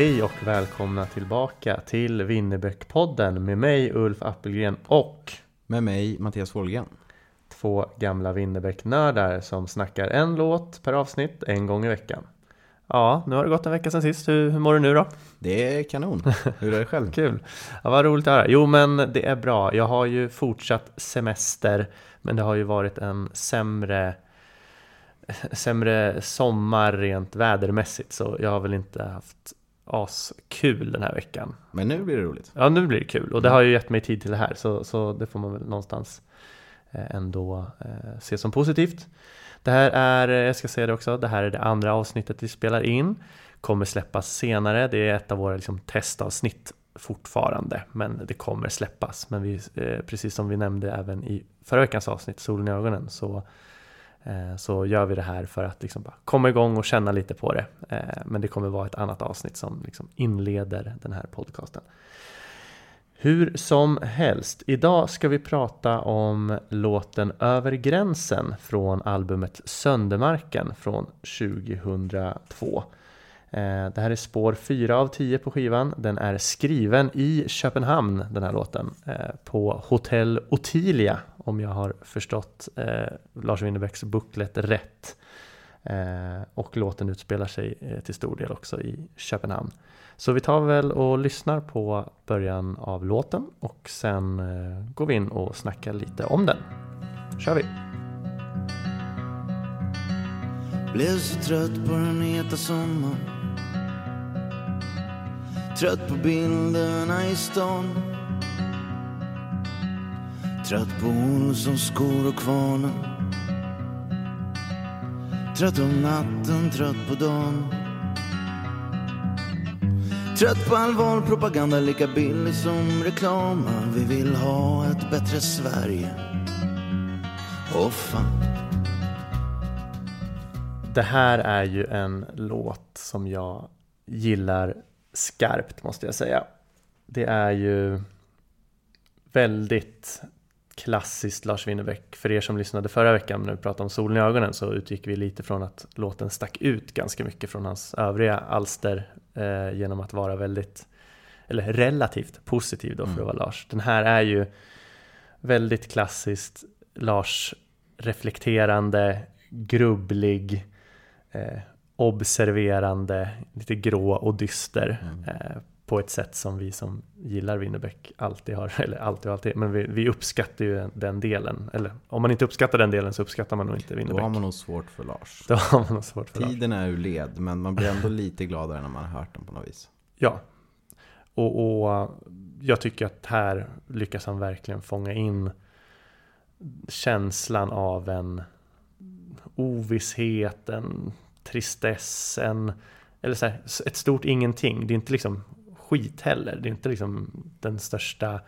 Hej och välkomna tillbaka till Winnerbäck-podden med mig Ulf Appelgren och Med mig Mattias Folgen. två gamla Winnerbäck-nördar som snackar en låt per avsnitt en gång i veckan. Ja, nu har det gått en vecka sedan sist. Hur, hur mår du nu då? Det är kanon. Hur är det själv? Kul! Ja, vad roligt att höra. Jo, men det är bra. Jag har ju fortsatt semester, men det har ju varit en sämre sämre sommar rent vädermässigt så jag har väl inte haft askul den här veckan. Men nu blir det roligt. Ja, nu blir det kul och det har ju gett mig tid till det här så, så det får man väl någonstans eh, ändå eh, se som positivt. Det här är, eh, jag ska säga det också, det här är det andra avsnittet vi spelar in. Kommer släppas senare, det är ett av våra liksom, testavsnitt fortfarande, men det kommer släppas. Men vi, precis som vi nämnde även i förra veckans avsnitt, Solen i ögonen, så Eh, så gör vi det här för att liksom bara komma igång och känna lite på det. Eh, men det kommer vara ett annat avsnitt som liksom inleder den här podcasten. Hur som helst, idag ska vi prata om låten Över gränsen från albumet Söndermarken från 2002. Eh, det här är spår 4 av 10 på skivan. Den är skriven i Köpenhamn, den här låten, på Hotell Ottilia om jag har förstått eh, Lars Winnerbäcks booklet rätt. Eh, och låten utspelar sig eh, till stor del också i Köpenhamn. Så vi tar väl och lyssnar på början av låten och sen eh, går vi in och snackar lite om den. kör vi! Blev så trött på den heta sommaren Trött på bilderna i stan Trött på Olssons skor och kvarnen. Trött om natten, trött på dagen. Trött på all valpropaganda lika billig som reklam. Vi vill ha ett bättre Sverige. Åh fan. Det här är ju en låt som jag gillar skarpt måste jag säga. Det är ju väldigt klassiskt Lars Winnerbäck. För er som lyssnade förra veckan när vi pratade om Solen i ögonen så utgick vi lite från att låten stack ut ganska mycket från hans övriga alster eh, genom att vara väldigt, eller relativt positiv då för att vara Lars. Den här är ju väldigt klassiskt Lars reflekterande, grubblig, eh, observerande, lite grå och dyster eh, på ett sätt som vi som gillar Winnerbäck alltid har, eller alltid och alltid, men vi, vi uppskattar ju den delen. Eller om man inte uppskattar den delen så uppskattar man nog inte Winnerbäck. Då har man nog svårt för Lars. Då har man nog svårt för Lars. Tiden är ur led, men man blir ändå lite gladare när man har hört den på något vis. Ja. Och, och jag tycker att här lyckas han verkligen fånga in känslan av en ovisshet, en tristess, en, eller så här, ett stort ingenting. Det är inte liksom skit heller. Det är inte liksom den största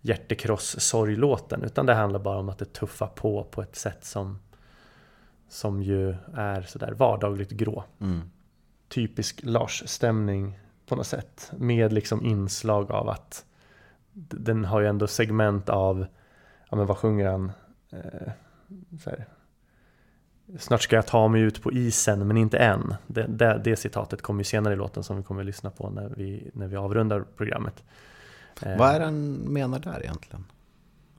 hjärtekross-sorglåten utan det handlar bara om att det tuffar på på ett sätt som som ju är sådär vardagligt grå. Mm. Typisk Lars-stämning på något sätt med liksom inslag av att den har ju ändå segment av ja men vad sjunger han? Eh, så här, Snart ska jag ta mig ut på isen men inte än. Det, det, det citatet kommer ju senare i låten som vi kommer att lyssna på när vi, när vi avrundar programmet. Eh, Vad är det han menar där egentligen?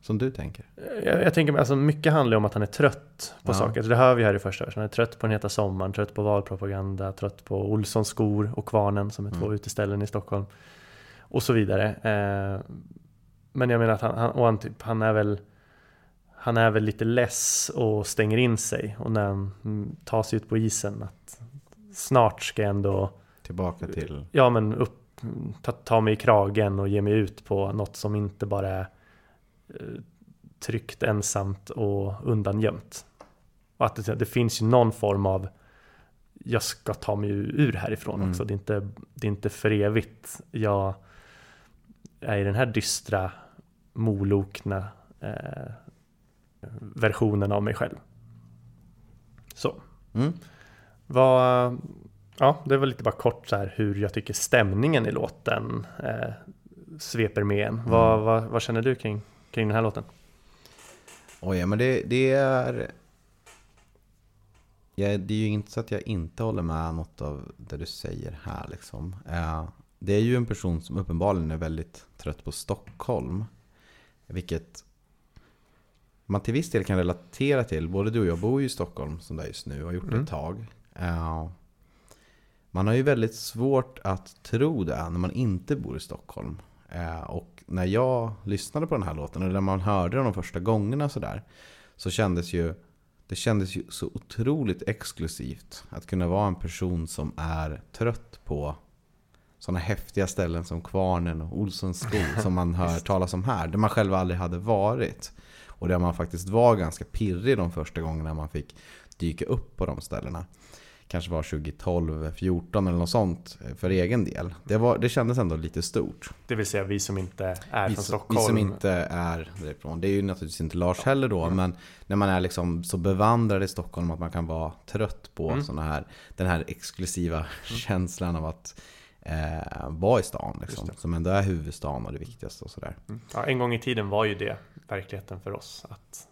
Som du tänker? Jag, jag tänker, alltså mycket handlar om att han är trött på Ja. saker. Det hör vi här i första versen. Han är trött på den heta sommaren, trött på valpropaganda, trött på Olssons skor och Kvarnen som är två Mm. uteställen i Stockholm. Och så vidare. Eh, men jag menar att han, han, han, typ, han är väl han är väl lite less och stänger in sig och när han mm, tar sig ut på isen att snart ska jag ändå Tillbaka till... ja men upp, ta, ta mig i kragen och ge mig ut på något som inte bara är eh, tryggt, ensamt och undangömt. Och att det, det finns ju någon form av jag ska ta mig ur härifrån Mm. också. Det är, inte, det är inte för evigt. Jag är i den här dystra, molokna eh, versionen av mig själv. Så. Mm. Vad, ja, det var lite bara kort så här hur jag tycker stämningen i låten eh, sveper med en. Vad, Mm. vad, vad känner du kring, kring den här låten? Oj, ja, men det, det är... Ja, det är ju inte så att jag inte håller med något av det du säger här. Liksom. Eh, det är ju en person som uppenbarligen är väldigt trött på Stockholm. Vilket man till viss del kan relatera till. Både du och jag bor ju i Stockholm som det är just nu och har gjort det Mm. ett tag. Eh, man har ju väldigt svårt att tro det när man inte bor i Stockholm. Eh, och när jag lyssnade på den här låten, eller när man hörde den de första gångerna sådär, så kändes ju det kändes ju så otroligt exklusivt att kunna vara en person som är trött på sådana häftiga ställen som Kvarnen och Olssons skog som man hör talas om här, där man själv aldrig hade varit. Och där man faktiskt var ganska pirrig de första gångerna man fick dyka upp på de ställena. Kanske var 2012, 14 eller något sånt eh, för egen del. Det, var, det kändes ändå lite stort. Det vill säga vi som inte är Vi från Stockholm. vi som inte är därifrån. Det är ju naturligtvis inte Lars heller då. Men när man är liksom så bevandrad i Stockholm att man kan vara trött på Mm. såna här, den här exklusiva känslan av att eh, vara i stan. Liksom, som ändå är huvudstaden och det viktigaste och sådär. Mm. Ja, en gång i tiden var ju det verkligheten för oss. Att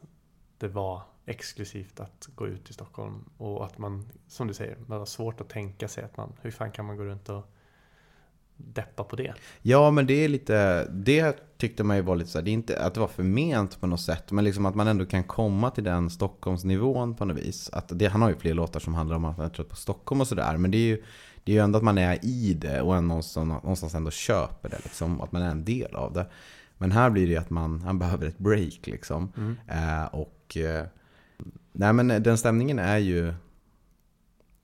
det var exklusivt att gå ut i Stockholm. Och att man, som du säger, det var svårt att tänka sig att man, hur fan kan man gå runt och deppa på det? Ja, men det är lite, det tyckte man ju var lite så här, det är inte att det var förment på något sätt, men liksom att man ändå kan komma till den Stockholmsnivån på något vis. Att det, han har ju fler låtar som handlar om att han är trött på Stockholm och sådär, men det är ju det är ju ändå att man är i det och någonstans, någonstans ändå köper det, liksom, att man är en del av det. Men här blir det ju att man, han behöver ett break liksom. Eh, och eh, nej men den stämningen är ju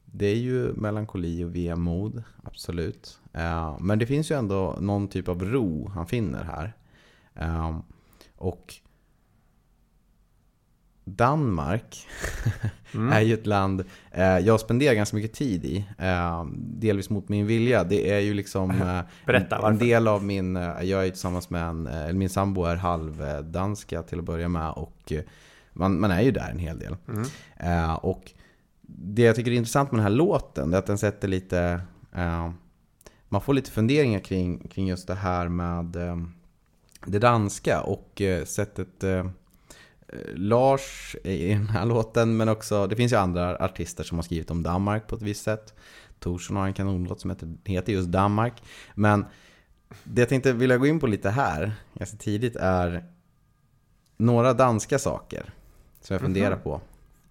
det är ju melankoli och vemod, absolut. Eh, men det finns ju ändå någon typ av ro han finner här. Eh, och Danmark är ju ett land eh, jag spenderar ganska mycket tid i. Eh, delvis mot min vilja. Det är ju liksom eh, Berätta, en, varför? en del av min... Eh, jag är tillsammans med en... Eh, min sambo är halvdanska till att börja med. Och eh, man, man är ju där en hel del. Mm. Eh, och det jag tycker är intressant med den här låten är att den sätter lite... Eh, man får lite funderingar kring, kring just det här med eh, det danska och eh, sättet... Lars i den här låten, men också det finns ju andra artister som har skrivit om Danmark på ett visst sätt. Torsson har en kanonlåt som heter, heter just Danmark. Men det jag tänkte vilja gå in på lite här, ganska tidigt, är några danska saker som jag funderar på.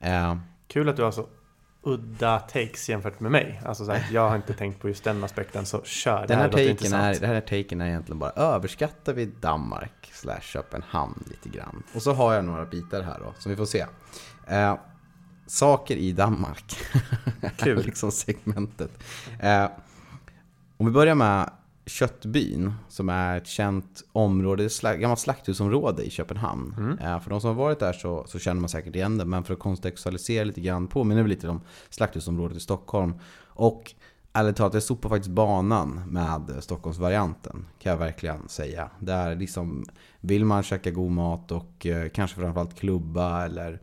Eh, Kul att du har så udda takes jämfört med mig. Alltså så här, jag har inte tänkt på just den aspekten, så kör. Den här, låter taken intressant. är, den här taken är egentligen bara överskattar vi Danmark slash Köpenhamn lite grann. Och så har jag några bitar här då, som vi får se. Eh, saker i Danmark. Kul. liksom segmentet. Eh, om vi börjar med Köttbyn, som är ett känt område, ett gammalt slakthusområde i Köpenhamn. Eh, för de som har varit där så, så känner man säkert igen det, men för att kontextualisera lite grann påminner vi lite om slakthusområdet i Stockholm. Och ärligt talat, jag sopar faktiskt banan med Stockholmsvarianten, kan jag verkligen säga. Där liksom, vill man käka god mat och eh, kanske framförallt klubba eller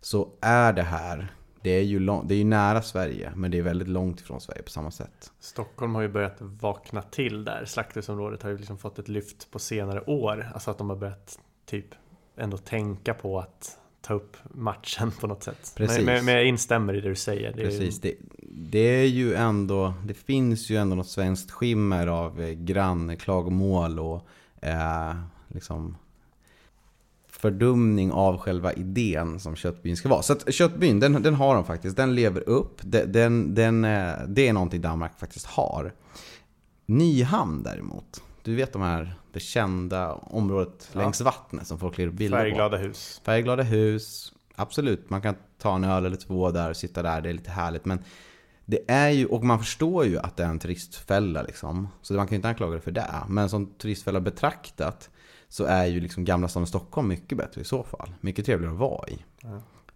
så är det här, det är, ju lång, det är ju nära Sverige, men det är väldigt långt ifrån Sverige på samma sätt. Stockholm har ju börjat vakna till där. Slakthusområdet har ju liksom fått ett lyft på senare år. Alltså att de har börjat typ ändå tänka på att ta upp matchen på något sätt. Precis. Men, men, jag instämmer i det du säger. Det är ju- Precis, det, det är ju ändå, det finns ju ändå något svenskt skimmer av eh, grannklagomål och eh, liksom fördumning av själva idén som köttbyn ska vara. Så att köttbyn, den, den har de faktiskt. Den lever upp. Den, den, den, eh, det är någonting Danmark faktiskt har. Nyhamn däremot. Du vet de här, det kända området Ja. längs vattnet som folk lägger upp bilder på. Färgglada hus. Färgglada hus, absolut. Man kan ta en öl eller två där och sitta där, det är lite härligt. Men det är ju, och man förstår ju att det är en turistfälla liksom. Så man kan ju inte anklaga det för det. Men som turistfälla betraktat så är ju liksom Gamla stan och Stockholm mycket bättre i så fall. Mycket trevligare att vara i.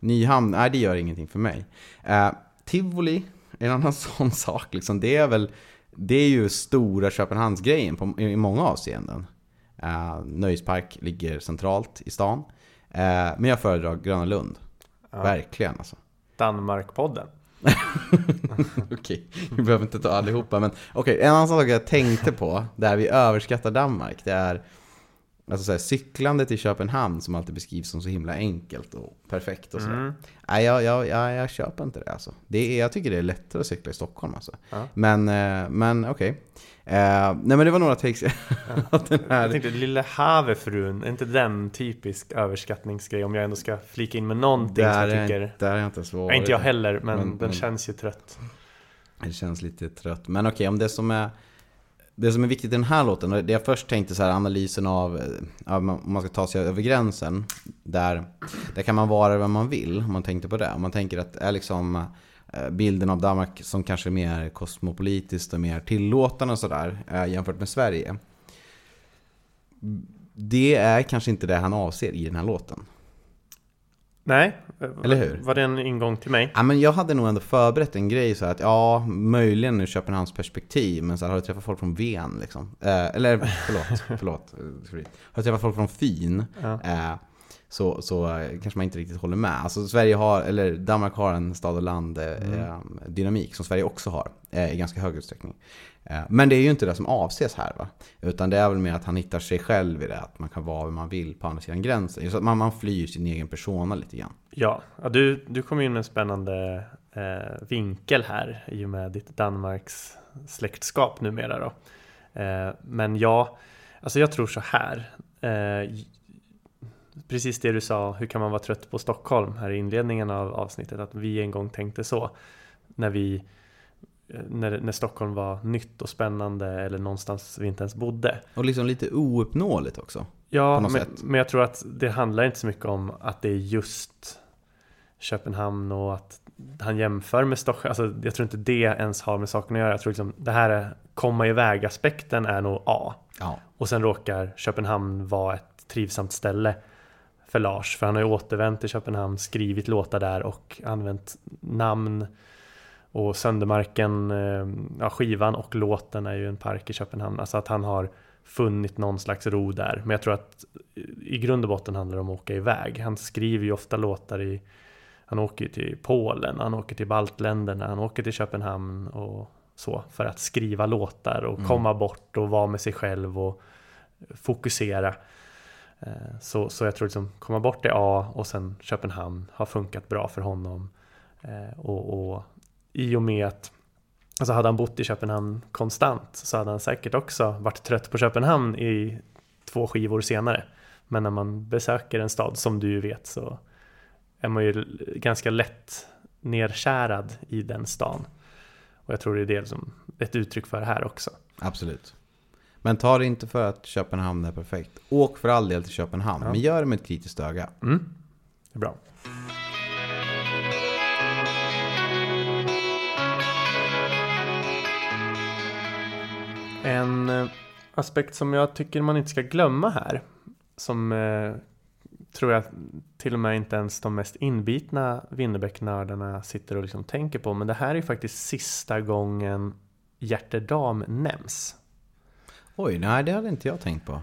Nyhamn, nej det gör ingenting för mig. Eh, Tivoli, en annan sån sak liksom. Det är väl, det är ju stora Köpenhamnsgrejen på, i, i många avseenden. Eh, Nöjespark ligger centralt i stan. Eh, men jag föredrar Gröna Lund. Verkligen alltså. Danmarkpodden. Okej, vi behöver inte ta allihopa. Men okej, en annan sak jag tänkte på, där vi överskattar Danmark, det är alltså så här, cyklandet i Köpenhamn som alltid beskrivs som så himla enkelt och perfekt och sådär. Mm. Nej, jag, jag, jag, jag köper inte det alltså. Det är, jag tycker det är lättare att cykla i Stockholm alltså. Ja. Men, eh, men okej. Eh, nej men det var några takes. Att den här, Jag tänkte, Lille Havefrun, är inte den typisk överskattningsgrej? Om jag ändå ska flika in med någonting som där, jag är, tycker... där är jag inte så Nej, inte jag heller, men, Men- den men- känns ju trött. Det känns lite trött. Men okej, om det som är det som är viktigt i den här låten, och det jag först tänkte så här analysen eh, av, om man ska ta sig över gränsen. Där, där kan man vara vem man vill, om man tänkte på det. Om man tänker att är liksom eh, bilden av Danmark som kanske är mer kosmopolitiskt och mer tillåtande och sådär eh, jämfört med Sverige. Det är kanske inte det han avser i den här låten. Nej, Eller hur? Var det en ingång till mig? Ja, men jag hade nog ändå förberett en grej så att ja, möjligen ur Köpenhamns perspektiv, men så här, har du träffat folk från Ven liksom? Eh, eller förlåt, förlåt. eh. Har du träffat folk från Fin? Ja. Eh, så, så eh, kanske man inte riktigt håller med. Alltså Sverige har, eller Danmark har en stad och land eh, eh, dynamik som Sverige också har i ganska hög utsträckning. Eh, men det är ju inte det som avses här va? Utan det är väl mer att han hittar sig själv i det, att man kan vara vem man vill på andra sidan gränsen. Så att man, man flyr sin egen persona lite grann. Ja, ja du, du kom in med en spännande eh, vinkel här i och med ditt Danmarks släktskap numera då. Eh, men ja, alltså jag tror så här. Eh, precis det du sa, hur kan man vara trött på Stockholm här i inledningen av avsnittet, att vi en gång tänkte så. När vi när, när Stockholm var nytt och spännande eller någonstans vi inte ens bodde. Och liksom lite ouppnåeligt också. Ja, men, sätt. men jag tror att det handlar inte så mycket om att det är just Köpenhamn och att han jämför med Stockholm. Alltså, jag tror inte det ens har med saken att göra. Jag tror liksom det här är, komma iväg aspekten är nog A. Ja. Och sen råkar Köpenhamn vara ett trivsamt ställe för Lars. För han har ju återvänt till Köpenhamn, skrivit låtar där och använt namn. Och Söndermarken, eh, ja, skivan och låten är ju en park i Köpenhamn. Alltså att han har funnit någon slags ro där. Men jag tror att i grund och botten handlar det om att åka iväg. Han skriver ju ofta låtar i han åker till Polen, han åker till baltländerna, han åker till Köpenhamn och så för att skriva låtar och komma bort och vara med sig själv och fokusera. Eh, Så, så jag tror liksom komma bort är A och sen Köpenhamn har funkat bra för honom. Eh, Och, och i och med att Alltså hade han bott i Köpenhamn konstant så hade han säkert också varit trött på Köpenhamn i två skivor senare. Men när man besöker en stad som du ju vet så är man ju ganska lätt nerkärad i den stan. Och jag tror det är det som ett uttryck för här också. Absolut. Men ta det inte för att Köpenhamn är perfekt. Åk för all del till Köpenhamn, Ja. men gör det med ett kritiskt öga. Mm. Det är bra. En eh, aspekt som jag tycker man inte ska glömma här, som eh, tror jag till och med inte ens de mest inbitna Winnerbäck-nördarna sitter och liksom tänker på, men det här är faktiskt sista gången Hjärtedam nämns. Oj, nej det hade inte jag tänkt på.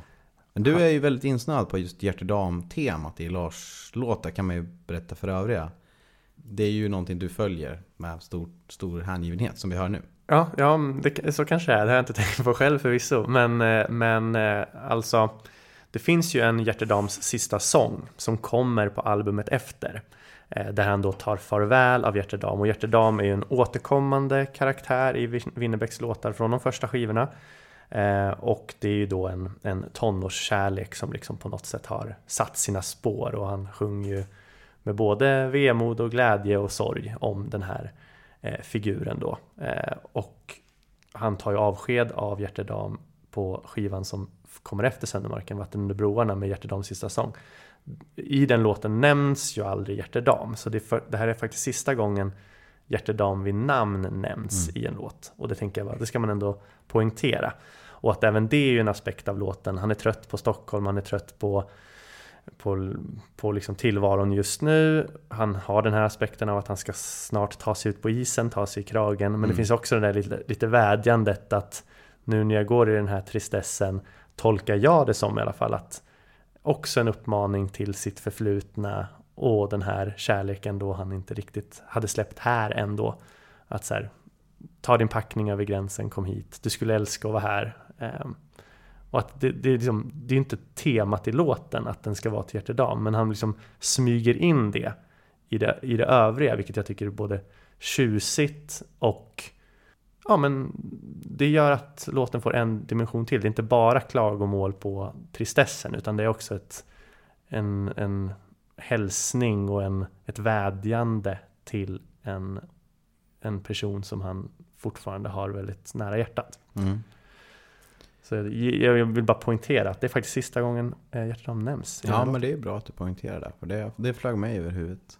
Men du är ju väldigt insnöad på just hjärtedam-temat i Lars låtar kan man ju berätta för övriga. Det är ju någonting du följer med stor, stor hängivenhet som vi hör nu. Ja, ja det, så kanske det är. Det har jag inte tänkt på själv förvisso. Men, eh, men eh, alltså, det finns ju en Hjärtedams sista sång som kommer på albumet efter. Eh, där han då tar farväl av Hjärtedam. Och Hjärtedam är ju en återkommande karaktär i Winnerbäcks låtar från de första skivorna. Och det är ju då en, en tonårskärlek som liksom på något sätt har satt sina spår. Och han sjunger ju med både vemod och glädje och sorg om den här figuren då. Eh, och han tar ju avsked av Hjärtedam på skivan som kommer efter Söndermarken, Vatten under broarna med Hjärtedams sista sång. I den låten nämns ju aldrig Hjärtedam, så det, för, det här är faktiskt sista gången Hjärtedam vid namn nämns mm. i en låt. Och det tänker jag, det ska man ändå poängtera. Och att även det är ju en aspekt av låten. Han är trött på Stockholm, han är trött på på, på liksom tillvaron just nu. Han har den här aspekten av att han ska snart ta sig ut på isen, ta sig i kragen. Men mm. det finns också det där lite, lite vädjandet att nu när jag går i den här tristessen tolkar jag det som i alla fall att också en uppmaning till sitt förflutna och den här kärleken då han inte riktigt hade släppt här ändå. Att så här, ta din packning över gränsen, kom hit, du skulle älska att vara här. Och att det, det, är liksom, det är inte temat i låten att den ska vara till hjärtedam, men han liksom smyger in det i, det i det övriga, vilket jag tycker är både tjusigt och ja, men det gör att låten får en dimension till. Det är inte bara klagomål på tristessen, utan det är också ett, en, en hälsning och en, ett vädjande till en, en person som han fortfarande har väldigt nära hjärtat. Mm. Så jag vill bara poängtera att det är faktiskt sista gången eh, Hjärtedam nämns. Ja, men det är bra att du poängterar det, för det, det flög mig över huvudet.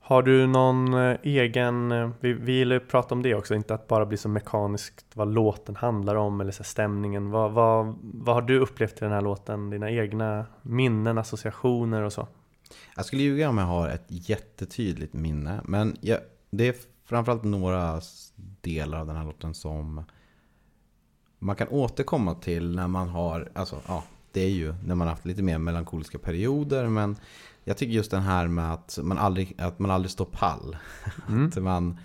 Har du någon eh, egen, eh, vi, vi gillar att prata om det också, inte att bara bli så mekaniskt vad låten handlar om eller så stämningen. Vad, vad, vad har du upplevt i den här låten? Dina egna minnen, associationer och så? Jag skulle ljuga om jag har ett jättetydligt minne, men jag, det är framförallt några delar av den här låten som man kan återkomma till när man har, alltså ja, det är ju när man har haft lite mer melankoliska perioder. Men jag tycker just den här med att man aldrig, att man aldrig står pall. Mm. att man,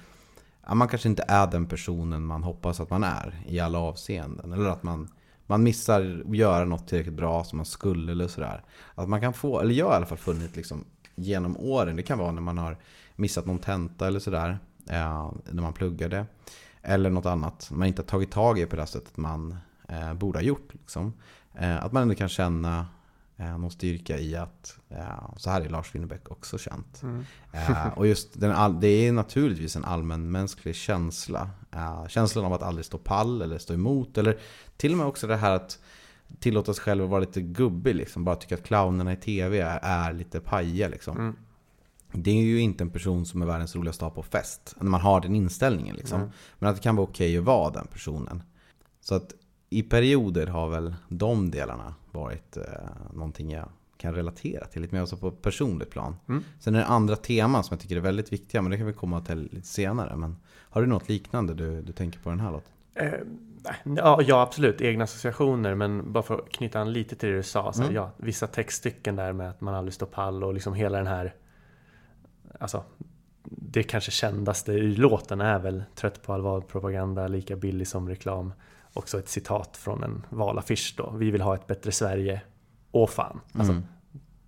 ja, man kanske inte är den personen man hoppas att man är i alla avseenden. Eller att man, man missar att göra något tillräckligt bra som man skulle eller sådär. Att man kan få, eller jag har i alla fall funnit liksom genom åren, det kan vara när man har missat någon tenta eller sådär. Eh, när man pluggade. Eller något annat man inte har tagit tag i på det sättet man eh, borde ha gjort. Liksom. Eh, att man ändå kan känna eh, någon styrka i att eh, så här är Lars Winnerbäck också känt. Mm. Eh, och just den, det är naturligtvis en allmänmänsklig känsla. Eh, känslan av att aldrig stå pall eller stå emot. Eller till och med också det här att tillåta sig själv att vara lite gubbig. Liksom. Bara tycka att clownerna i tv är, är lite pajiga. Liksom. Mm det är ju inte en person som är världens roligaste att ha på fest. När man har den inställningen liksom. Mm. Men att det kan vara okej okay att vara den personen. Så att i perioder har väl de delarna varit eh, någonting jag kan relatera till. Lite mer alltså på personligt plan. Mm. Sen är det andra teman som jag tycker är väldigt viktiga. Men det kan vi komma till lite senare. Men har du något liknande du, du tänker på den här låten? Eh, ja, ja, absolut. Egna associationer. Men bara för att knyta an lite till det du sa. Så mm. ja, vissa textstycken där med att man aldrig står pall och liksom hela den här alltså, det kanske kändaste i låten är väl Trött på all valpropaganda, lika billig som reklam. Också ett citat från en valaffisch då. Vi vill ha ett bättre Sverige. Åh fan. Alltså, mm.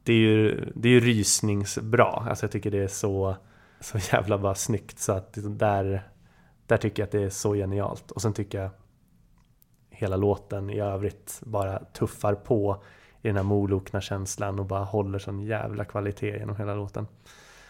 Det är ju det är ju rysningsbra. Alltså jag tycker det är så, så jävla bara snyggt. Så att där, där tycker jag att det är så genialt. Och sen tycker jag hela låten i övrigt bara tuffar på i den här molokna känslan och bara håller sån jävla kvalitet genom hela låten.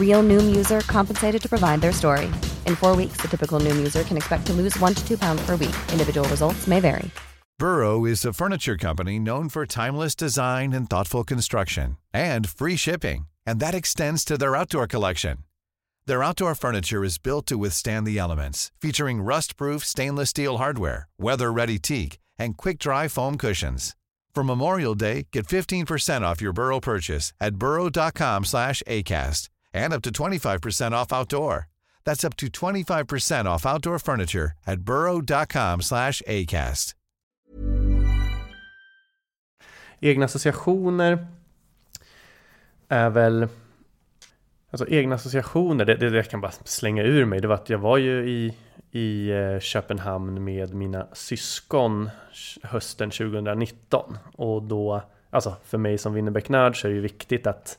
Real Noom user compensated to provide their story. In four weeks, the typical Noom user can expect to lose one to two pounds per week. Individual results may vary. Burrow is a furniture company known for timeless design and thoughtful construction and free shipping, and that extends to their outdoor collection. Their outdoor furniture is built to withstand the elements, featuring rust-proof stainless steel hardware, weather-ready teak, and quick-dry foam cushions. For Memorial Day, get 15% off your Burrow purchase at burrow.com slash ACAST and up to 25% off outdoor. That's up to 25% off outdoor furniture at burrow.com slash ACAST. Egna associationer är väl Alltså egna associationer, det, det, det jag kan bara slänga ur mig, det var att jag var ju i, i eh, Köpenhamn med mina syskon hösten 2019. Och då, alltså för mig som Winnerbäck-nörd så är det ju viktigt att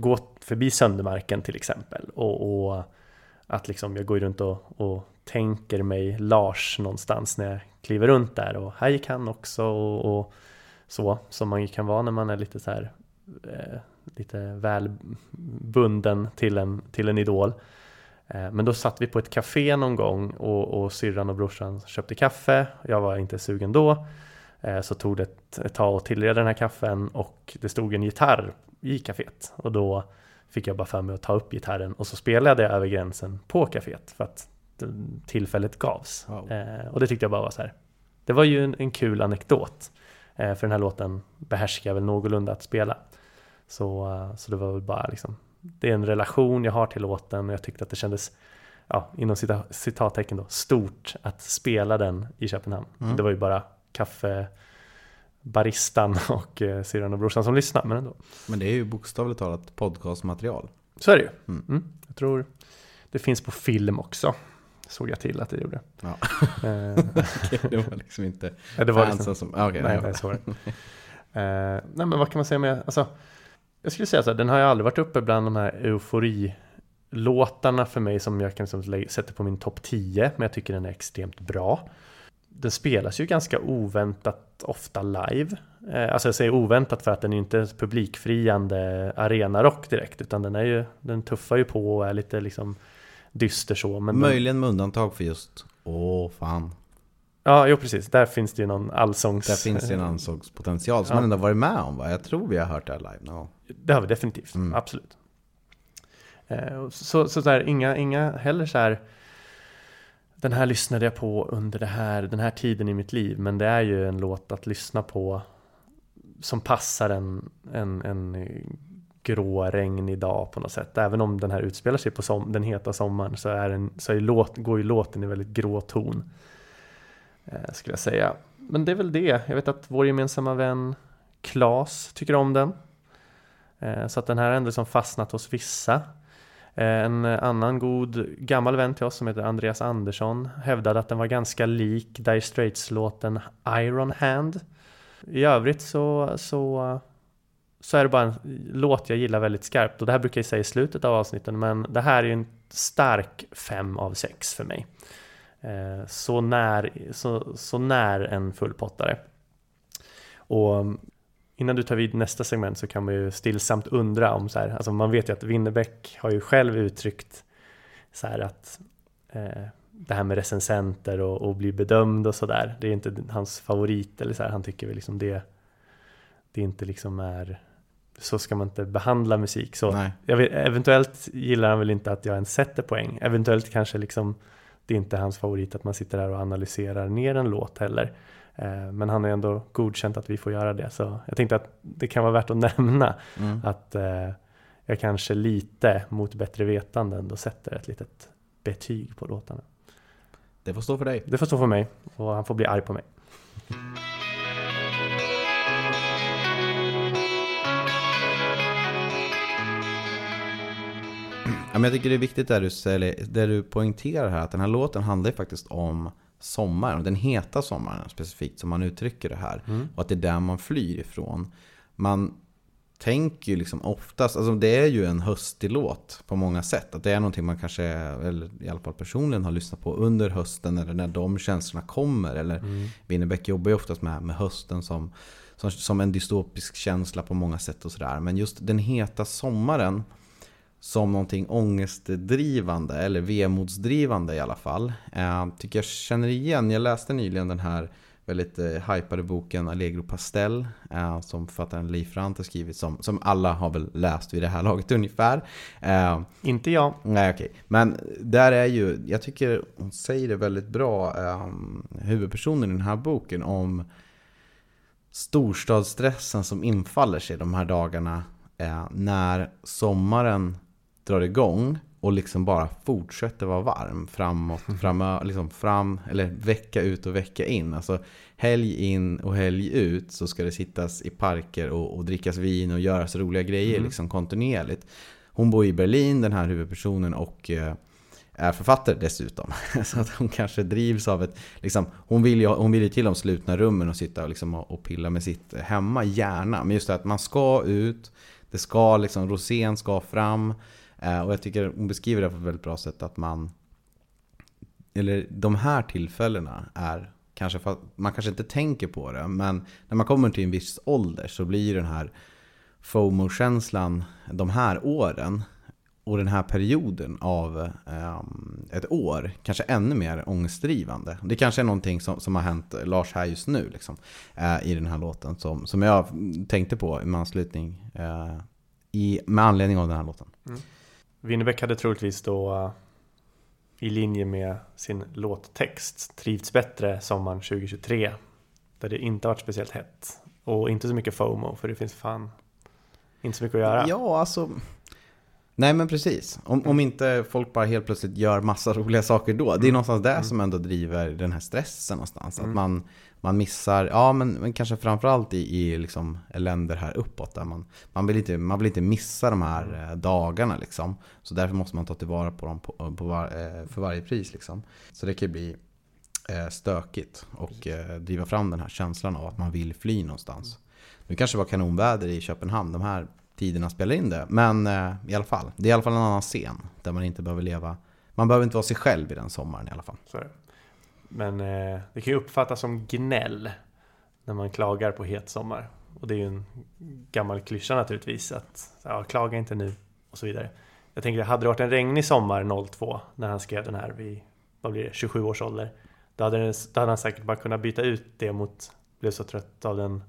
gå förbi Söndermarken till exempel. Och, och att liksom jag går runt och, och tänker mig Lars någonstans när jag kliver runt där. Och här gick han också och, och så, som man ju kan vara när man är lite så här eh, lite väl bunden till en, till en idol. Eh, men då satt vi på ett café någon gång och, och syrran och brorsan köpte kaffe. Jag var inte sugen då. Eh, så tog det ett, ett tag att tillreda den här kaffen och det stod en gitarr i kaféet. Och då fick jag bara för mig att ta upp gitarren och så spelade jag över gränsen på kaféet för att tillfället gavs. Wow. Eh, och det tyckte jag bara var så här. Det var ju en, en kul anekdot. för den här låten behärskar jag väl någorlunda att spela. Så, eh, så det var väl bara liksom, det är en relation jag har till låten och jag tyckte att det kändes, ja, inom cita, citattecken då, stort att spela den i Köpenhamn. Mm. Det var ju bara kaffe, baristan och eh, syrran och brorsan som lyssnade, men ändå. Men det är ju bokstavligt talat podcastmaterial. Så är det ju. Mm. Mm. Jag tror det finns på film också. Såg jag till att det gjorde. Ja. Eh. okay, det var liksom inte ja, det var fansen liksom, som... Okay, nej, nej, så var det. uh, nej, men vad kan man säga med... Alltså, jag skulle säga så här, den har ju aldrig varit uppe bland de här eufori-låtarna för mig som jag kan liksom sätta på min topp 10, men jag tycker den är extremt bra. Den spelas ju ganska oväntat ofta live. Eh, alltså jag säger oväntat för att den är inte publikfriande arenarock direkt, utan den är ju, den tuffar ju på och är lite liksom dyster så. Men Möjligen med undantag för just Åh fan Ja, jo precis. Där finns det ju någon allsångs... Där finns det en allsångspotential som ja. man ändå varit med om va? Jag tror vi har hört det här live. No. Det har vi definitivt, mm. absolut. Eh, så, så, där, inga, inga heller så här... Den här lyssnade jag på under det här, den här tiden i mitt liv, men det är ju en låt att lyssna på som passar en, en, en grå, regnig dag på något sätt. Även om den här utspelar sig på som, den heta sommaren så, är den, så är låt, går ju låten i väldigt grå ton. Eh, skulle jag säga. Men det är väl det. Jag vet att vår gemensamma vän Klas tycker om den. Eh, så att den här har ändå liksom fastnat hos vissa. Eh, en annan god gammal vän till oss som heter Andreas Andersson hävdade att den var ganska lik Dire Straits-låten Iron Hand. I övrigt så, så, så är det bara en låt jag gillar väldigt skarpt och det här brukar jag säga i slutet av avsnitten men det här är en stark 5 av 6 för mig. Eh, så, när, så, så när en fullpottare. Och innan du tar vid nästa segment så kan man ju stillsamt undra om så här, alltså man vet ju att Winnerbäck har ju själv uttryckt så här att eh, det här med recensenter och, och bli bedömd och sådär, det är inte hans favorit eller så här, han tycker väl liksom det det inte liksom är så ska man inte behandla musik så. Vet, eventuellt gillar han väl inte att jag ens sätter poäng, eventuellt kanske liksom det är inte hans favorit att man sitter där och analyserar ner en låt heller. Eh, men han har ändå godkänt att vi får göra det. Så jag tänkte att det kan vara värt att nämna mm. att eh, jag kanske lite mot bättre vetande ändå sätter ett litet betyg på låtarna. Det får stå för dig. Det får stå för mig och han får bli arg på mig. men jag tycker det är viktigt där du, säljer, där du poängterar här att den här låten handlar faktiskt om sommaren. Den heta sommaren specifikt som man uttrycker det här. Mm. Och att det är där man flyr ifrån. Man tänker ju liksom oftast, alltså det är ju en höstig låt på många sätt. Att det är någonting man kanske, eller i alla fall personligen har lyssnat på under hösten eller när de känslorna kommer. Eller mm. Winnerbäck jobbar ju oftast med, med hösten som, som, som en dystopisk känsla på många sätt och sådär. Men just den heta sommaren som någonting ångestdrivande eller vemodsdrivande i alla fall. Eh, tycker jag känner igen. Jag läste nyligen den här väldigt eh, hypade boken Allegro Pastel eh, som författaren Leif Rant har skrivit som, som alla har väl läst vid det här laget ungefär. Eh, Inte jag. Nej, okej. Okay. Men där är ju, jag tycker hon säger det väldigt bra, eh, huvudpersonen i den här boken om storstadsstressen som infaller sig de här dagarna eh, när sommaren drar igång och liksom bara fortsätter vara varm framåt, fram, liksom fram, eller vecka ut och vecka in. Alltså helg in och helg ut så ska det sittas i parker och, och drickas vin och göras roliga grejer mm. liksom kontinuerligt. Hon bor i Berlin, den här huvudpersonen, och eh, är författare dessutom. Så att hon kanske drivs av ett... Liksom, hon, vill ju, hon vill ju till de slutna rummen och sitta och, liksom, och pilla med sitt hemma, gärna. Men just det att man ska ut, det ska liksom, rosén ska fram. Eh, och jag tycker hon beskriver det på ett väldigt bra sätt att man... Eller de här tillfällena är kanske, man kanske inte tänker på det, men när man kommer till en viss ålder så blir den här FOMO-känslan de här åren och den här perioden av um, ett år kanske ännu mer ångestdrivande. Det kanske är någonting som, som har hänt eh, Lars här just nu liksom, uh, i den här låten som, som jag tänkte på i anslutning uh, i, med anledning av den här låten. Mm. Winnerbäck hade troligtvis då eh, i linje med sin låttext trivts bättre sommaren 2023 där det inte varit speciellt hett och inte så mycket FOMO för det finns fan inte så mycket att göra. Ja, alltså Nej men precis. Om, om inte folk bara helt plötsligt gör massa roliga saker då. Det är mm. någonstans det mm. som ändå driver den här stressen någonstans. Mm. Att man, man missar, ja men, men kanske framförallt i, i liksom länder här uppåt. Där man, man, vill inte, man vill inte missa de här mm. eh, dagarna liksom. Så därför måste man ta tillvara på dem på, på var, eh, för varje pris liksom. Så det kan ju bli eh, stökigt och eh, driva fram den här känslan av att man vill fly någonstans. Nu kanske det var kanonväder i Köpenhamn de här tiderna spelar in det. Men eh, i alla fall, det är i alla fall en annan scen där man inte behöver leva. Man behöver inte vara sig själv i den sommaren i alla fall. Så Men eh, det kan ju uppfattas som gnäll när man klagar på het sommar. Och det är ju en gammal klyscha naturligtvis att ja, klaga inte nu och så vidare. Jag tänker, hade det varit en regnig sommar 02 när han skrev den här vid, vad blir det, 27 års ålder. Då hade, den, då hade han säkert bara kunnat byta ut det mot, blev så trött av den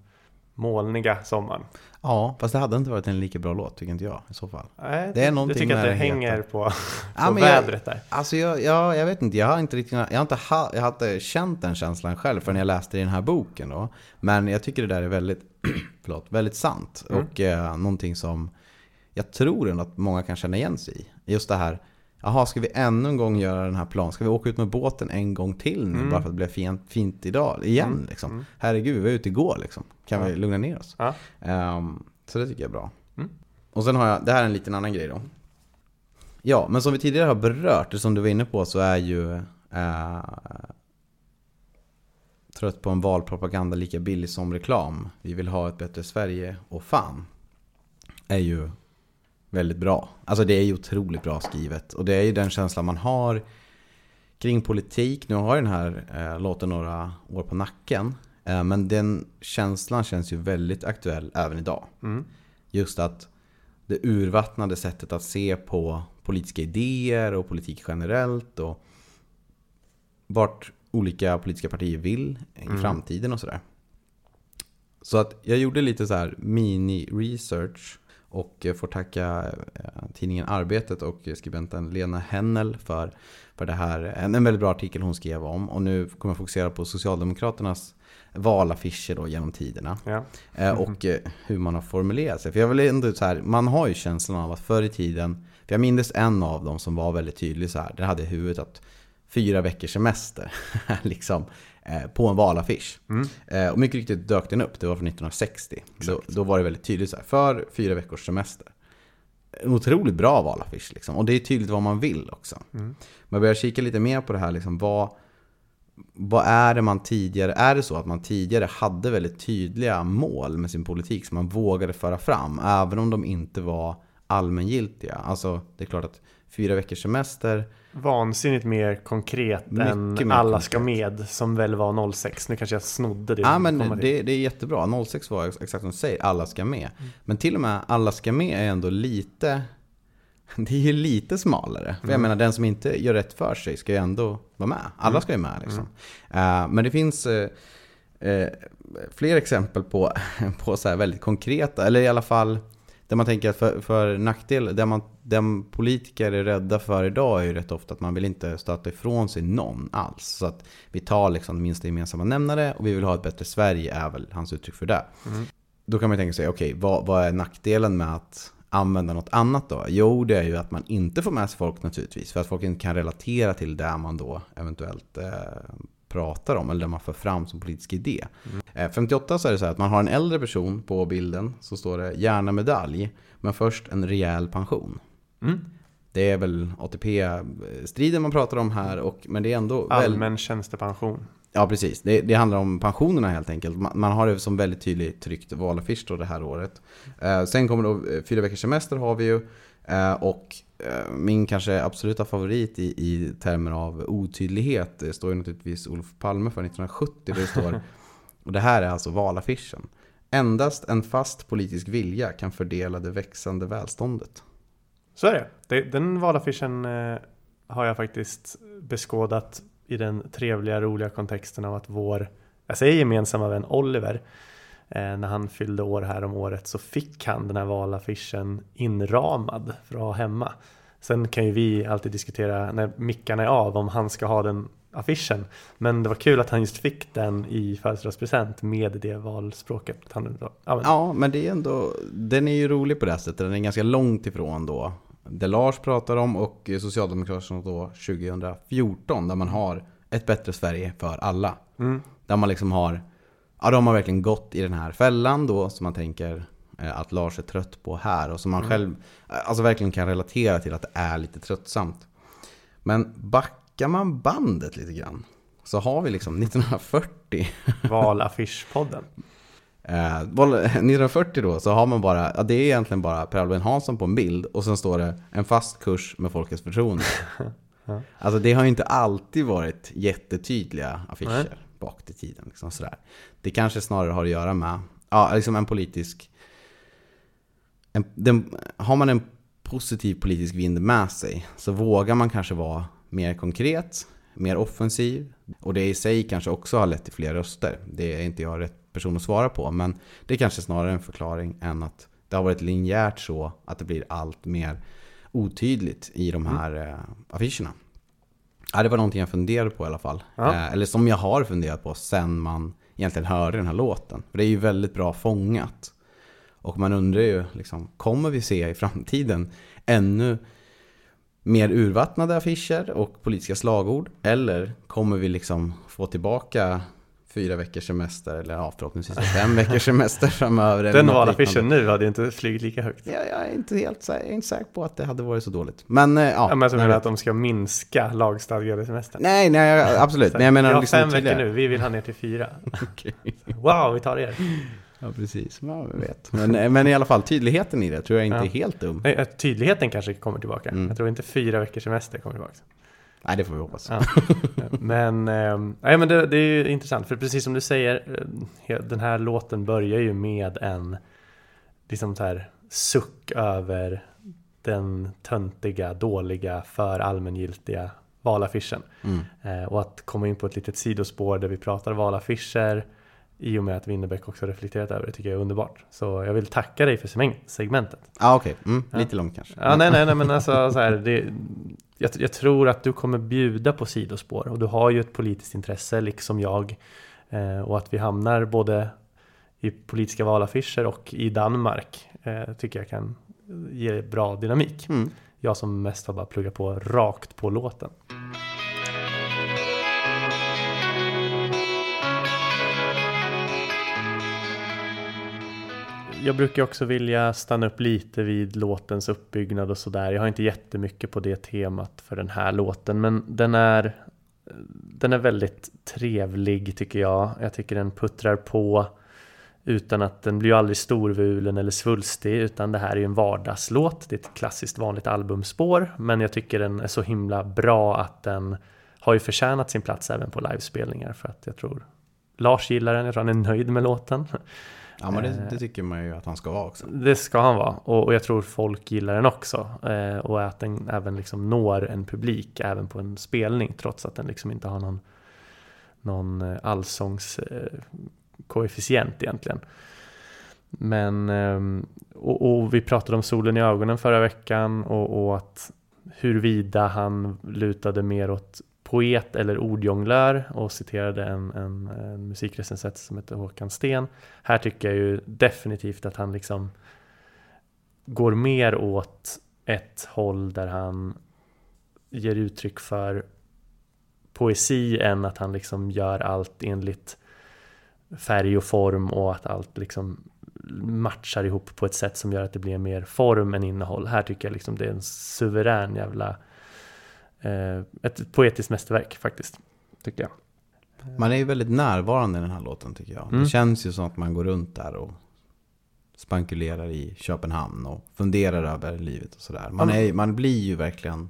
molniga sommaren. Ja, fast det hade inte varit en lika bra låt tycker inte jag i så fall. Nej, det är någonting jag tycker att det hänger på, på ja, vädret där. Alltså jag, jag, jag vet inte, jag har inte riktigt, jag har inte, ha, jag har inte känt den känslan själv förrän jag läste i den här boken då. Men jag tycker det där är väldigt, förlåt, väldigt sant. Mm. Och eh, någonting som jag tror ändå att många kan känna igen sig i. Just det här Jaha, ska vi ännu en gång göra den här planen? Ska vi åka ut med båten en gång till nu mm. bara för att det blev fint, fint idag? Igen mm. liksom. Mm. Herregud, vi var ute igår liksom. Kan ja. vi lugna ner oss? Ja. Um, så det tycker jag är bra. Mm. Och sen har jag, det här är en liten annan grej då. Ja, men som vi tidigare har berört, som du var inne på, så är ju uh, Trött på en valpropaganda lika billig som reklam. Vi vill ha ett bättre Sverige och fan. Är ju väldigt bra. Alltså det är ju otroligt bra skrivet. Och det är ju den känslan man har kring politik. Nu har den här eh, låten några år på nacken. Eh, men den känslan känns ju väldigt aktuell även idag. Mm. Just att det urvattnade sättet att se på politiska idéer och politik generellt. Och vart olika politiska partier vill i mm. framtiden och sådär. Så att jag gjorde lite så här mini-research och får tacka eh, tidningen Arbetet och skribenten Lena Hennel för, för det här. En, väldigt bra artikel hon skrev om. Och nu kommer jag fokusera på Socialdemokraternas valaffischer då genom tiderna. Ja. Mm -hmm. Och eh, hur man har formulerat sig. För jag vill ändå så här, man har ju känslan av att förr i tiden, för jag minns en av dem som var väldigt tydlig så här, den hade i huvudet att fyra veckors semester. liksom. Eh, på en valaffisch. Mm. Eh, och mycket riktigt dök den upp, det var från 1960. Då, då, var det väldigt tydligt så här, för fyra veckors semester. En otroligt bra valaffisch liksom. Och det är tydligt vad man vill också. Mm. Man börjar kika lite mer på det här, liksom, vad, vad är det man tidigare, är det så att man tidigare hade väldigt tydliga mål med sin politik som man vågade föra fram, även om de inte var allmängiltiga? Alltså, det är klart att fyra veckors semester Vansinnigt mer konkret Mycket än mer Alla konkret. ska med som väl var 06. Nu kanske jag snodde det. Ja men det, det är jättebra, 06 var exakt som du säger, alla ska med. Mm. Men till och med alla ska med är ändå lite, det är ju lite smalare. För Mm. jag menar den som inte gör rätt för sig ska ju ändå vara med. Alla Mm. ska ju med liksom. Eh, men det finns eh, eh, fler exempel på, på så här väldigt konkreta, eller i alla fall där man tänker att för, för nackdel, där man, den politiker är rädda för idag är ju rätt ofta att man vill inte stöta ifrån sig någon alls. Så att vi tar liksom minsta gemensamma nämnare och vi vill ha ett bättre Sverige är väl hans uttryck för det. Då kan man tänka sig, okej, vad, vad är nackdelen med att använda något annat då? Jo, det är ju att man inte får med sig folk naturligtvis. För att folk inte kan relatera till det man då eventuellt eh, pratar om. Eller det man för fram som politisk idé. Eh, 58 så är det så här att man har en äldre person på bilden. Så står det gärna medalj. Men först en rejäl pension. Mm. Det är väl ATP-striden man pratar om här. Och, men det är ändå... väl- Allmän tjänstepension. Ja, precis. Det, det handlar om pensionerna helt enkelt. Man, man har det som väldigt tydligt tryckt valaffisch då det här året. Eh, sen kommer då eh, fyra veckors semester har vi ju. Eh, och eh, min kanske absoluta favorit i, i termer av otydlighet det står ju naturligtvis Olof Palme för 1970. Där det står, och det här är alltså valaffischen. Endast en fast politisk vilja kan fördela det växande välståndet. Så är det. den valaffischen eh, har jag faktiskt beskådat i den trevliga, roliga kontexten av att vår, jag säger gemensamma vän Oliver, när han fyllde år här om året så fick han den här valaffischen inramad för att ha hemma. Sen kan ju vi alltid diskutera när mickarna är av om han ska ha den affischen. Men det var kul att han just fick den i födelsedagspresent med det valspråket. Han, ja, men, Ja, men det är ändå, den är ju rolig på det här sättet. Den är ganska långt ifrån då det Lars pratar om och Socialdemokraterna då 2014 där man har ett bättre Sverige för alla. Mm. Där man liksom har, ja då har verkligen gått i den här fällan då som man tänker eh, att Lars är trött på här och som man själv alltså verkligen kan relatera till att det är lite tröttsamt. Men backar man bandet lite grann så har vi liksom 1940 Valaffischpodden. Eh, val- 1940 då så har man bara, ja, det är egentligen bara Per Albin Hansson på en bild och sen står det en fast kurs med folkets förtroende. Alltså det har ju inte alltid varit jättetydliga affischer Nej bak i tiden. Liksom sådär. Det kanske snarare har att göra med ja, liksom en politisk... En, den, har man en positiv politisk vind med sig så vågar man kanske vara mer konkret, mer offensiv. Och det i sig kanske också har lett till fler röster. Det är inte jag rätt person att svara på. Men det är kanske snarare en förklaring än att det har varit linjärt så att det blir allt mer otydligt i de här mm. affischerna. Ja, det var någonting jag funderade på i alla fall. Ja. Eh, eller som jag har funderat på sen man egentligen hörde den här låten. För det är ju väldigt bra fångat. Och man undrar ju, liksom, kommer vi se i framtiden ännu mer urvattnade affischer och politiska slagord? Eller kommer vi liksom få tillbaka fyra veckors semester eller ja, förhoppningsvis fem veckors semester framöver? Den valaffischen nu hade inte flugit lika högt. Ja, jag är inte helt jag är inte säker på att det hade varit så dåligt. Men eh, ja. Ja, men nej, menar att de ska minska lagstadgade semester. nej, nej, absolut. Men jag menar vi har liksom fem veckor nu, vi vill ha ner till fyra. Okej. Wow, vi tar er! Ja, precis. Ja, jag vet. Men, men i alla fall, tydligheten i det tror jag inte Ja. är helt dum. Att tydligheten kanske kommer tillbaka. Mm. Jag tror inte fyra veckors semester kommer tillbaka. Nej, det får vi hoppas. Ja. Men, nej, men det, det är ju intressant, för precis som du säger, eh, den här låten börjar ju med en liksom så här, suck över den töntiga, dåliga, för allmängiltiga valaffischen. Mm. Eh, och att komma in på ett litet sidospår där vi pratar valaffischer i och med att Winnerbäck också reflekterat över det tycker jag är underbart. Så jag vill tacka dig för segmen- segmentet. Ja, okej. Mm, Ja. lite långt kanske. Ja, nej, nej, nej, men alltså så här, det, jag, jag tror att du kommer bjuda på sidospår och du har ju ett politiskt intresse liksom jag. Eh, och att vi hamnar både i politiska valaffischer och i Danmark eh, tycker jag kan ge bra dynamik. Mm. Jag som mest har bara pluggat på rakt på låten. Jag brukar också vilja stanna upp lite vid låtens uppbyggnad och sådär. Jag har inte jättemycket på det temat för den här låten, men den är den är väldigt trevlig tycker jag. Jag tycker den puttrar på utan att den blir ju aldrig storvulen eller svulstig utan det här är ju en vardagslåt. Det är ett klassiskt vanligt albumspår men jag tycker den är så himla bra att den har ju förtjänat sin plats även på livespelningar för att jag tror Lars gillar den, jag tror han är nöjd med låten. Ja men det, det tycker man ju att han ska vara också. Det ska han vara och, och jag tror folk gillar den också eh, och att den även liksom når en publik även på en spelning trots att den liksom inte har någon, någon eh, allsångs eh, koefficient egentligen. Men ehm, och, och, vi pratade om solen i ögonen förra veckan och, och att huruvida han lutade mer åt poet eller ordjonglör och citerade en, en, en musikrecensent som heter Håkan Sten. Här tycker jag ju definitivt att han liksom går mer åt ett håll där han ger uttryck för poesi än att han liksom gör allt enligt färg och form och att allt liksom matchar ihop på ett sätt som gör att det blir mer form än innehåll. Här tycker jag liksom det är en suverän jävla eh, ett poetiskt mästerverk faktiskt, tycker jag. Man är ju väldigt närvarande i den här låten tycker jag. Mm. Det känns ju som att man går runt där och spankulerar i Köpenhamn och funderar över livet och sådär. Man, är, man blir ju verkligen,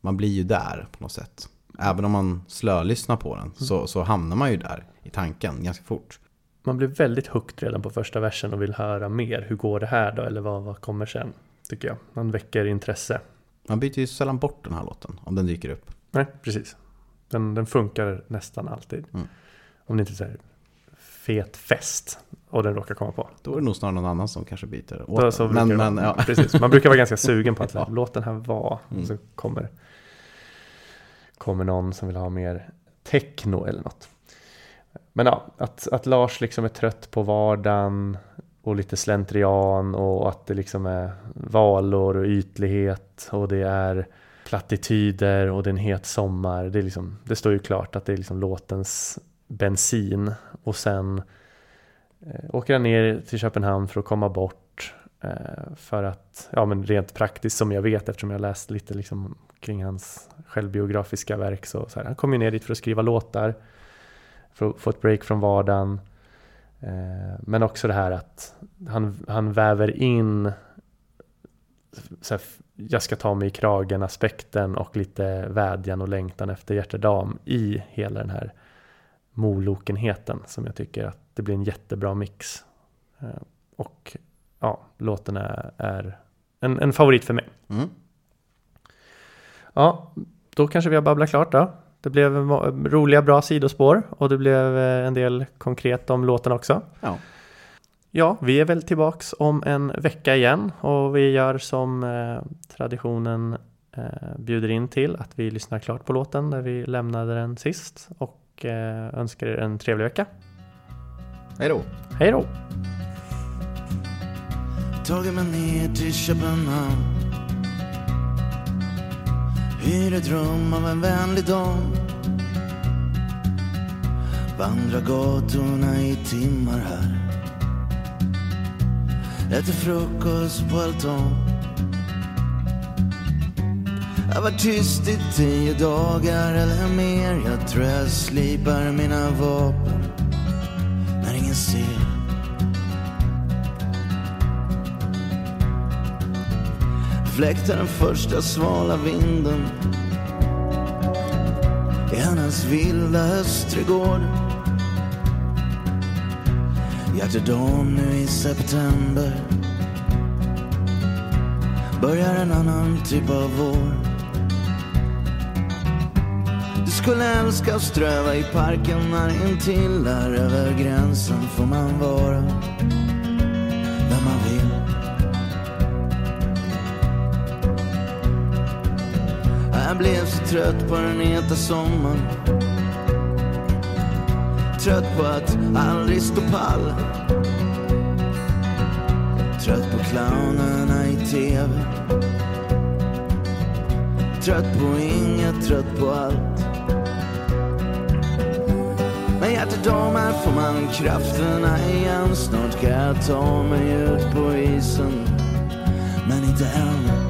man blir ju där på något sätt. Även om man slölyssnar på den så, så hamnar man ju där i tanken ganska fort. Man blir väldigt hooked redan på första versen och vill höra mer. Hur går det här då? Eller vad, vad kommer sen? Tycker jag. Man väcker intresse. Man byter ju sällan bort den här låten om den dyker upp. Nej, precis. Den, den funkar nästan alltid. Mm. Om det inte är så här fet fest och den råkar komma på. Då är det nog snarare någon annan som kanske byter åt så men, men, ja. precis. Man brukar vara ganska sugen på att ja. låt den här vara. Mm. så kommer, kommer någon som vill ha mer techno eller något. Men ja, att, att Lars liksom är trött på vardagen och lite slentrian och att det liksom är valor och ytlighet och det är plattityder och det är en het sommar. Det, är liksom, det står ju klart att det är liksom låtens bensin och sen eh, åker han ner till Köpenhamn för att komma bort eh, för att, ja men rent praktiskt som jag vet eftersom jag läst lite liksom kring hans självbiografiska verk så, så här, han kom ju ner dit för att skriva låtar för att få ett break från vardagen Eh, men också det här att han, han väver in så här, jag ska ta mig i kragen aspekten och lite vädjan och längtan efter hjärtedam i hela den här molokenheten som jag tycker att det blir en jättebra mix. Eh, och ja, låten är, är en, en, favorit för mig. Mm. Ja, då kanske vi har babblat klart då. Det blev roliga, bra sidospår och det blev eh, en del konkret om låten också. Ja. Ja, vi är väl tillbaks om en vecka igen och vi gör som eh, traditionen eh, bjuder in till att vi lyssnar klart på låten där vi lämnade den sist och eh, önskar er en trevlig vecka. Hej då! Hej då! Tagit mig ner till Köpenhamn Hyr ett rum av en vänlig dam. Vandrar gatorna i timmar här. Äter frukost på altan. Jag var tyst i tio dagar eller mer. Jag tror jag slipar mina vapen. När ingen ser fläktar den första svala vinden i hennes vilda höstträdgård. Hjärtedam nu i september börjar en annan typ av vår. Du skulle älska att ströva i parken när intill där över gränsen får man vara blev så trött på den heta sommaren. Trött på att aldrig stå pall. Trött på clownerna i TV. Trött på inget, trött på allt. Men hjärtat här får man krafterna igen. Snart ska jag ta mig ut på isen. Men inte än.